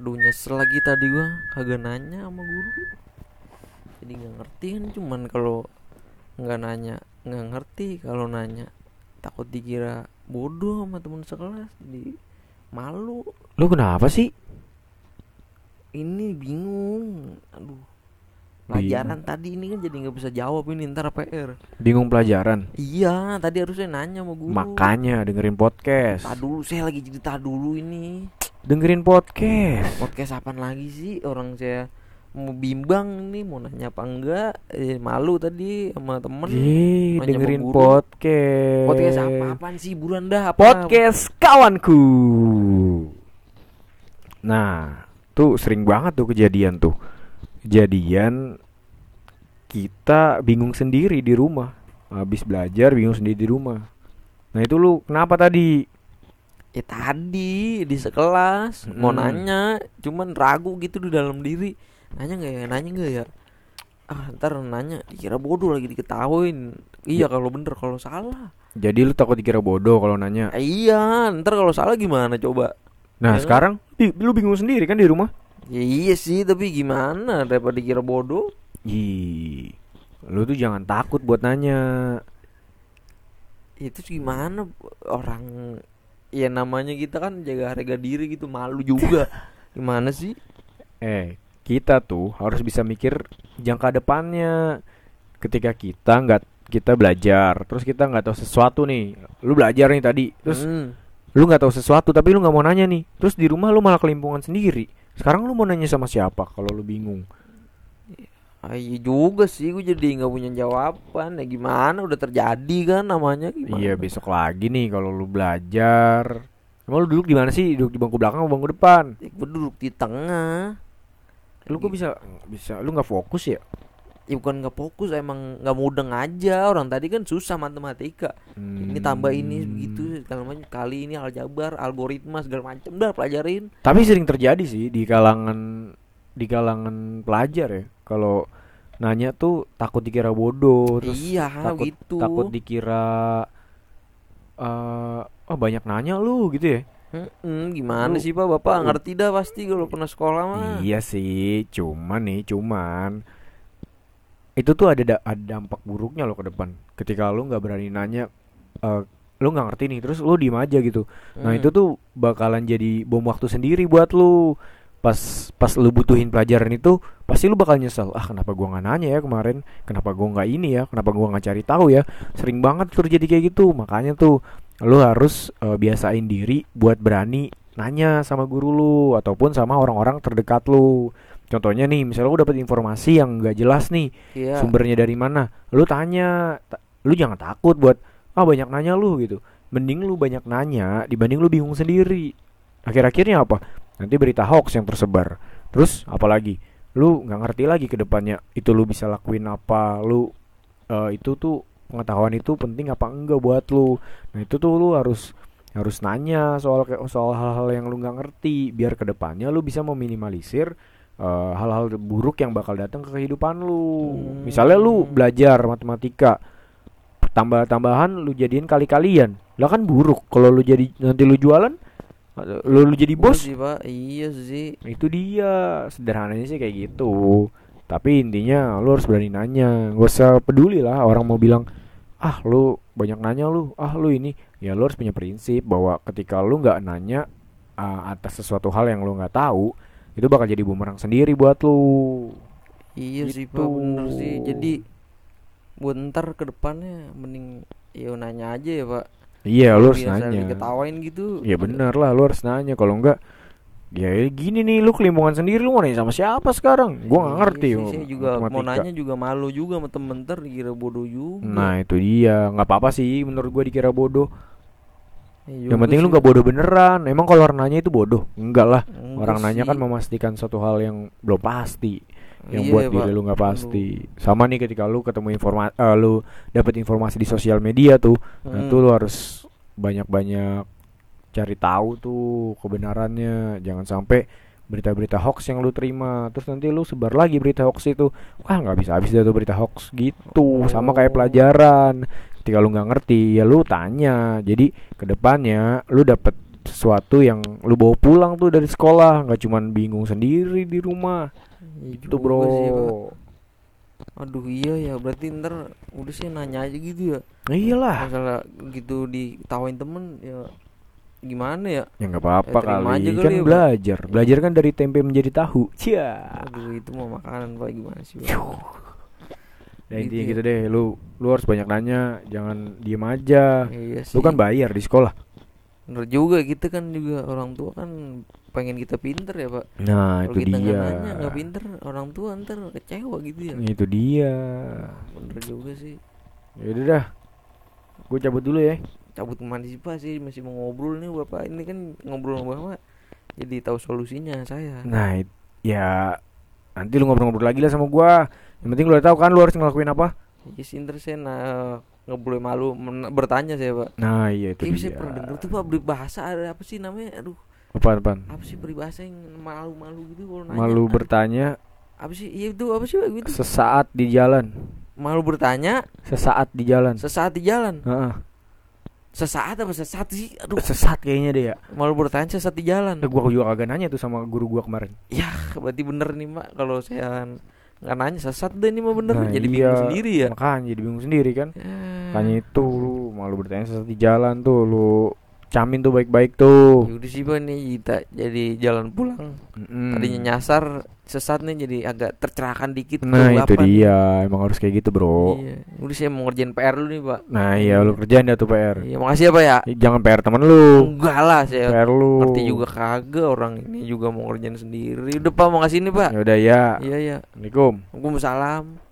aduh nyesel lagi tadi gua. Kagak nanya sama guru. Jadi nggak ngerti kan cuman kalau nggak nanya nggak ngerti. Kalau nanya takut dikira bodoh sama temen sekelas. Jadi malu. Lu kenapa sih? ini bingung. Aduh. Pelajaran tadi ini kan jadi nggak bisa jawab ini ntar PR Bingung pelajaran. iya tadi harusnya nanya sama guru. Makanya dengerin podcast. tak dulu saya lagi cerita dulu ini Dengerin podcast. podcast apaan lagi sih orang saya mau bimbang nih mau nanya apa enggak eh, malu tadi sama temen nanya dengerin podcast. podcast apa apaan sih buruan dah apa Podcast kawanku. Nah, tuh sering banget tuh kejadian tuh. Kejadian kita bingung sendiri di rumah. Habis belajar bingung sendiri di rumah. Nah, itu lu kenapa tadi? Ya tadi di sekelas mau Mm. nanya cuman ragu gitu di dalam diri nanya nggak ya nanya nggak ya ah ntar nanya dikira bodoh lagi diketawain iya kalau bener kalau salah Jadi lu takut dikira bodoh kalau nanya. Eh, iya ntar kalau salah gimana coba Nah, Ya kan? sekarang di- lu bingung sendiri kan di rumah? ya iya sih tapi gimana daripada dikira bodoh Ih, lu tuh jangan takut buat nanya. itu gimana orang ya namanya kita kan jaga harga diri gitu malu juga gimana sih Eh, kita tuh harus bisa mikir jangka depannya. Ketika kita nggak kita belajar, terus kita nggak tahu sesuatu nih. Lu belajar nih tadi, terus Hmm. lu nggak tahu sesuatu tapi lu nggak mau nanya nih. Terus di rumah lu malah kelimpungan sendiri. Sekarang lu mau nanya sama siapa kalau lu bingung? Ah, iya juga sih gue jadi nggak punya jawaban ya gimana udah terjadi kan namanya gimana Iya, besok lagi nih kalau lu belajar. Emang lu duduk di mana sih? Duduk di bangku belakang atau bangku depan? Ya, gue duduk di tengah Lu kok bisa bisa lu nggak fokus ya? ya bukan nggak fokus emang nggak mudeng aja orang tadi kan susah matematika ini tambah ini Hmm. begitu segala macam kali ini aljabar algoritma segala macam udah pelajarin Tapi sering terjadi sih di kalangan di kalangan pelajar ya. Kalau nanya tuh takut dikira bodoh, terus iya takut gitu takut dikira eh oh banyak nanya lu gitu ya. Mm-mm, gimana Lu- sih pak bapak lu- ngerti dah pasti kalau pernah sekolah mah Iya sih, cuman nih, cuman itu tuh ada da- ada dampak buruknya loh ke depan. Ketika lu nggak berani nanya eh lu nggak ngerti nih, terus lu diem aja gitu. Nah, Hmm. itu tuh bakalan jadi bom waktu sendiri buat lu. Pas pas lu butuhin pelajaran itu, pasti lu bakal nyesel. Ah, kenapa gua nggak nanya ya kemarin? Kenapa gua nggak ini ya? Kenapa gua nggak cari tahu ya? Sering banget terjadi kayak gitu. Makanya tuh lu harus eh, biasain diri buat berani nanya sama guru lu ataupun sama orang-orang terdekat lu. Contohnya nih, misalnya lu dapet informasi yang nggak jelas nih, Iya. sumbernya dari mana lu tanya Ta- lu jangan takut buat ah banyak nanya lu gitu mending lu banyak nanya dibanding lu bingung sendiri akhir-akhirnya apa nanti berita hoax yang tersebar terus apalagi lu nggak ngerti lagi ke depannya itu lu bisa lakuin apa lu eh, itu tuh pengetahuan itu penting apa enggak buat lu nah itu tuh lu harus harus nanya soal soal hal-hal yang lu nggak ngerti biar ke depannya lu bisa meminimalisir eh, hal-hal buruk yang bakal datang ke kehidupan lu. Hmm. Misalnya lu belajar matematika tambah-tambahan lu jadiin kali-kalian. Lah kan buruk kalau lu jadi nanti lu jualan lu, lu jadi bos. sih pak iya sih Itu dia sederhananya sih kayak gitu. Tapi intinya lu harus berani nanya. Gak usah peduli lah orang mau bilang ah lu banyak nanya lu, ah lu ini. Ya lu harus punya prinsip bahwa ketika lu nggak nanya ah, atas sesuatu hal yang lu nggak tahu, itu bakal jadi bumerang sendiri buat lu. Iya sih Gitu. pak bener sih Jadi buat ntar ke depannya mending ya nanya aja ya pak Iya, lu harus nanya. diketawain gitu Ya bener lah, lu harus nanya. Kalau enggak, ya gini nih, lu kelimpungan sendiri, lu mau nanya sama siapa sekarang? Gua nggak Iya ngerti. sih, oh, Saya juga mau matematika. nanya juga malu juga sama temen ntar dikira bodoh juga Nah itu dia, nggak apa-apa sih menurut gua dikira bodoh. Ya Yang penting lu sih. nggak bodoh beneran. Emang kalau orang nanya itu bodoh? Enggak lah. Enggak Orang nanya kan sih. memastikan suatu hal yang belum pasti. Yang Iya buat ya, diri Pak. lu nggak Lu- pasti. Sama nih ketika lu ketemu informasi, lu dapet informasi di sosial media tuh, nah Hmm. itu lu harus banyak-banyak cari tahu tuh kebenarannya. Jangan sampai berita-berita hoax yang lu terima terus nanti lu sebar lagi berita hoax itu wah nggak bisa habis dah tuh berita hoax gitu sama kayak Oh. pelajaran ketika lu nggak ngerti ya lu tanya jadi ke depannya lu dapet sesuatu yang lu bawa pulang tuh dari sekolah nggak cuman bingung sendiri di rumah Iya itu juga bro. sih, aduh iya ya berarti ntar udah sih nanya aja gitu ya. Iyalah. Masalah gitu ditawain temen ya gimana ya? Ya nggak apa-apa Ya, kali. aja kan ya, belajar. Belajar kan dari tempe menjadi tahu. Cia. Aduh itu mau makanan pak. Gimana sih Pak? nah Gitu intinya ya. gitu deh. Lu lu harus banyak nanya. Jangan diem aja. Iya sih lu kan bayar di sekolah. Bener juga kita kan juga orang tua kan pengen kita pinter ya pak. Nah kalau itu kita dia. nggak nanya nggak pinter orang tua ntar kecewa gitu ya. Itu dia. Bener juga sih. Yaudah dah. Gue cabut dulu ya. Cabut ke mana sih pak? Sih masih mau ngobrol nih bapak. Ini kan ngobrol sama bapak. Jadi tahu solusinya saya. Nah ya nanti lu ngobrol-ngobrol lagi lah sama gua. Yang penting lu udah tahu kan lu harus ngelakuin apa. Ya yes, sen nah, nggak boleh malu bertanya saya pak. Nah iya itu Kayaknya dia. saya pernah denger tuh pak bahasa ada apa sih namanya? Aduh apaan apaan? Apa sih peribahasa yang malu-malu gitu kalau nanya? Malu bertanya. Apa sih? Iya itu apa sih gitu. Sesaat di jalan. Malu bertanya? Sesaat di jalan. Sesaat di jalan? Heeh. sesaat apa sesaat sih? Aduh. Sesat kayaknya deh ya. Malu bertanya sesaat di jalan. Eh, gua juga kagak nanya tuh sama guru gua kemarin. Ya berarti bener nih mak. Kalau saya nggak nanya sesat deh ini mah bener. Nah, jadi iya. bingung sendiri ya. Makanya jadi bingung sendiri kan. Ya. makanya itu lu malu bertanya sesat di jalan tuh lu camin tuh baik-baik tuh. Ya udah sih pak nih kita jadi jalan pulang. Mm-mm. tadinya nyasar sesat nih jadi agak tercerahkan dikit nah itu dia. Emang harus kayak gitu bro. Iya. Udah saya mau ngerjain PR dulu nih pak. Nah iya lu kerjain dah tuh PR iya makasih ya pak ya. Eh, jangan PR temen lu. Enggak lah saya PR lu. ngerti juga kagak orang ini juga mau ngerjain sendiri. Udah pak makasih nih pak. Ya udah ya. Iya ya Assalamualaikum. Waalaikumsalam